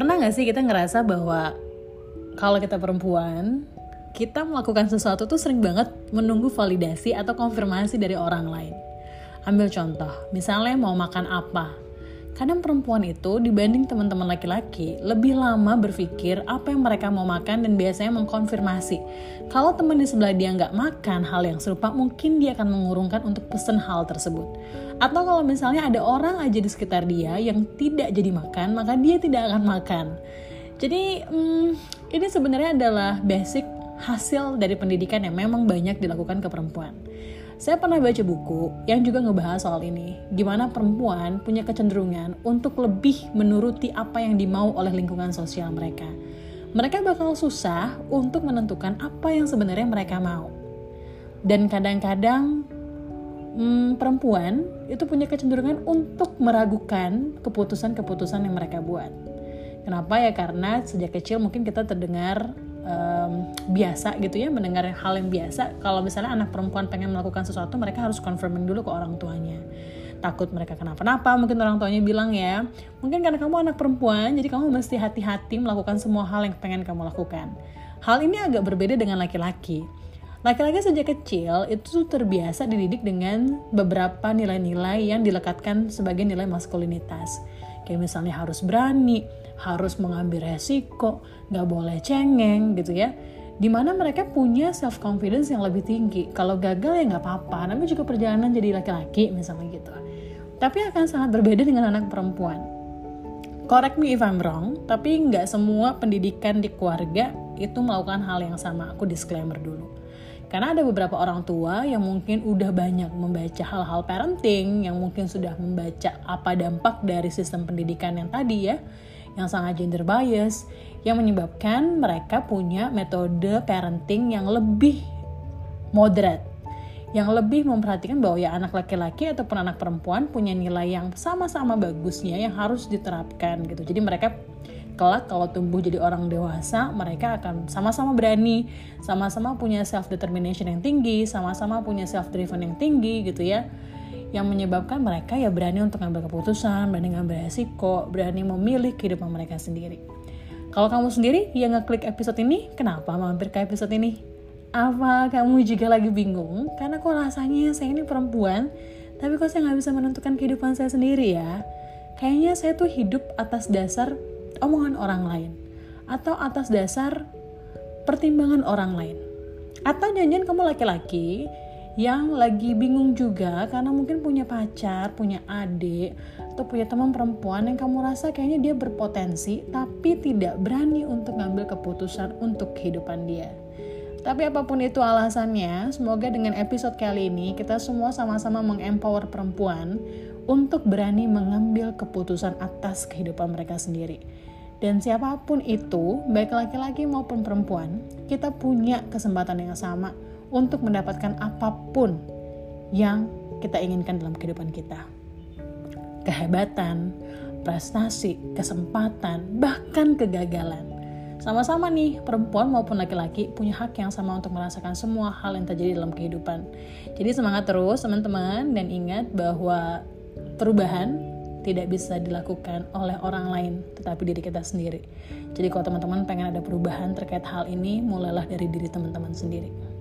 pernah gak sih kita ngerasa bahwa kalau kita perempuan, kita melakukan sesuatu tuh sering banget menunggu validasi atau konfirmasi dari orang lain. Ambil contoh, misalnya mau makan apa, kadang perempuan itu dibanding teman-teman laki-laki lebih lama berpikir apa yang mereka mau makan dan biasanya mengkonfirmasi. Kalau teman di sebelah dia nggak makan hal yang serupa, mungkin dia akan mengurungkan untuk pesen hal tersebut. Atau kalau misalnya ada orang aja di sekitar dia yang tidak jadi makan, maka dia tidak akan makan. Jadi hmm, ini sebenarnya adalah basic hasil dari pendidikan yang memang banyak dilakukan ke perempuan. Saya pernah baca buku yang juga ngebahas soal ini, gimana perempuan punya kecenderungan untuk lebih menuruti apa yang dimau oleh lingkungan sosial mereka. Mereka bakal susah untuk menentukan apa yang sebenarnya mereka mau. Dan kadang-kadang hmm, perempuan itu punya kecenderungan untuk meragukan keputusan-keputusan yang mereka buat. Kenapa ya? Karena sejak kecil mungkin kita terdengar um, biasa gitu ya mendengar hal yang biasa. Kalau misalnya anak perempuan pengen melakukan sesuatu mereka harus confirming dulu ke orang tuanya. Takut mereka kenapa-napa mungkin orang tuanya bilang ya mungkin karena kamu anak perempuan jadi kamu mesti hati-hati melakukan semua hal yang pengen kamu lakukan. Hal ini agak berbeda dengan laki-laki. Laki-laki sejak kecil itu terbiasa dididik dengan beberapa nilai-nilai yang dilekatkan sebagai nilai maskulinitas. Kayak misalnya harus berani, harus mengambil resiko, nggak boleh cengeng gitu ya. Di mana mereka punya self confidence yang lebih tinggi. Kalau gagal ya nggak apa-apa, namanya juga perjalanan jadi laki-laki misalnya gitu. Tapi akan sangat berbeda dengan anak perempuan. Correct me if I'm wrong, tapi nggak semua pendidikan di keluarga itu melakukan hal yang sama. Aku disclaimer dulu. Karena ada beberapa orang tua yang mungkin udah banyak membaca hal-hal parenting, yang mungkin sudah membaca apa dampak dari sistem pendidikan yang tadi ya, yang sangat gender bias yang menyebabkan mereka punya metode parenting yang lebih moderate yang lebih memperhatikan bahwa ya anak laki-laki ataupun anak perempuan punya nilai yang sama-sama bagusnya yang harus diterapkan gitu. Jadi mereka kelak kalau tumbuh jadi orang dewasa, mereka akan sama-sama berani, sama-sama punya self determination yang tinggi, sama-sama punya self driven yang tinggi gitu ya yang menyebabkan mereka ya berani untuk ngambil keputusan, berani ngambil resiko, berani memilih kehidupan mereka sendiri. Kalau kamu sendiri yang ngeklik episode ini, kenapa mampir ke episode ini? Apa kamu juga lagi bingung? Karena kok rasanya saya ini perempuan, tapi kok saya nggak bisa menentukan kehidupan saya sendiri ya? Kayaknya saya tuh hidup atas dasar omongan orang lain. Atau atas dasar pertimbangan orang lain. Atau janjian kamu laki-laki yang lagi bingung juga karena mungkin punya pacar, punya adik, atau punya teman perempuan yang kamu rasa kayaknya dia berpotensi tapi tidak berani untuk ngambil keputusan untuk kehidupan dia. Tapi apa pun itu alasannya, semoga dengan episode kali ini kita semua sama-sama mengempower perempuan untuk berani mengambil keputusan atas kehidupan mereka sendiri. Dan siapa pun itu, baik laki-laki maupun perempuan, kita punya kesempatan yang sama untuk mendapatkan apa pun yang kita inginkan dalam kehidupan kita. Kehebatan, prestasi, kesempatan, bahkan kegagalan. Sama-sama nih, perempuan maupun laki-laki punya hak yang sama untuk merasakan semua hal yang terjadi dalam kehidupan. Jadi semangat terus teman-teman dan ingat bahwa perubahan tidak bisa dilakukan oleh orang lain, tetapi diri kita sendiri. Jadi kalau teman-teman pengen ada perubahan terkait hal ini, mulailah dari diri teman-teman sendiri.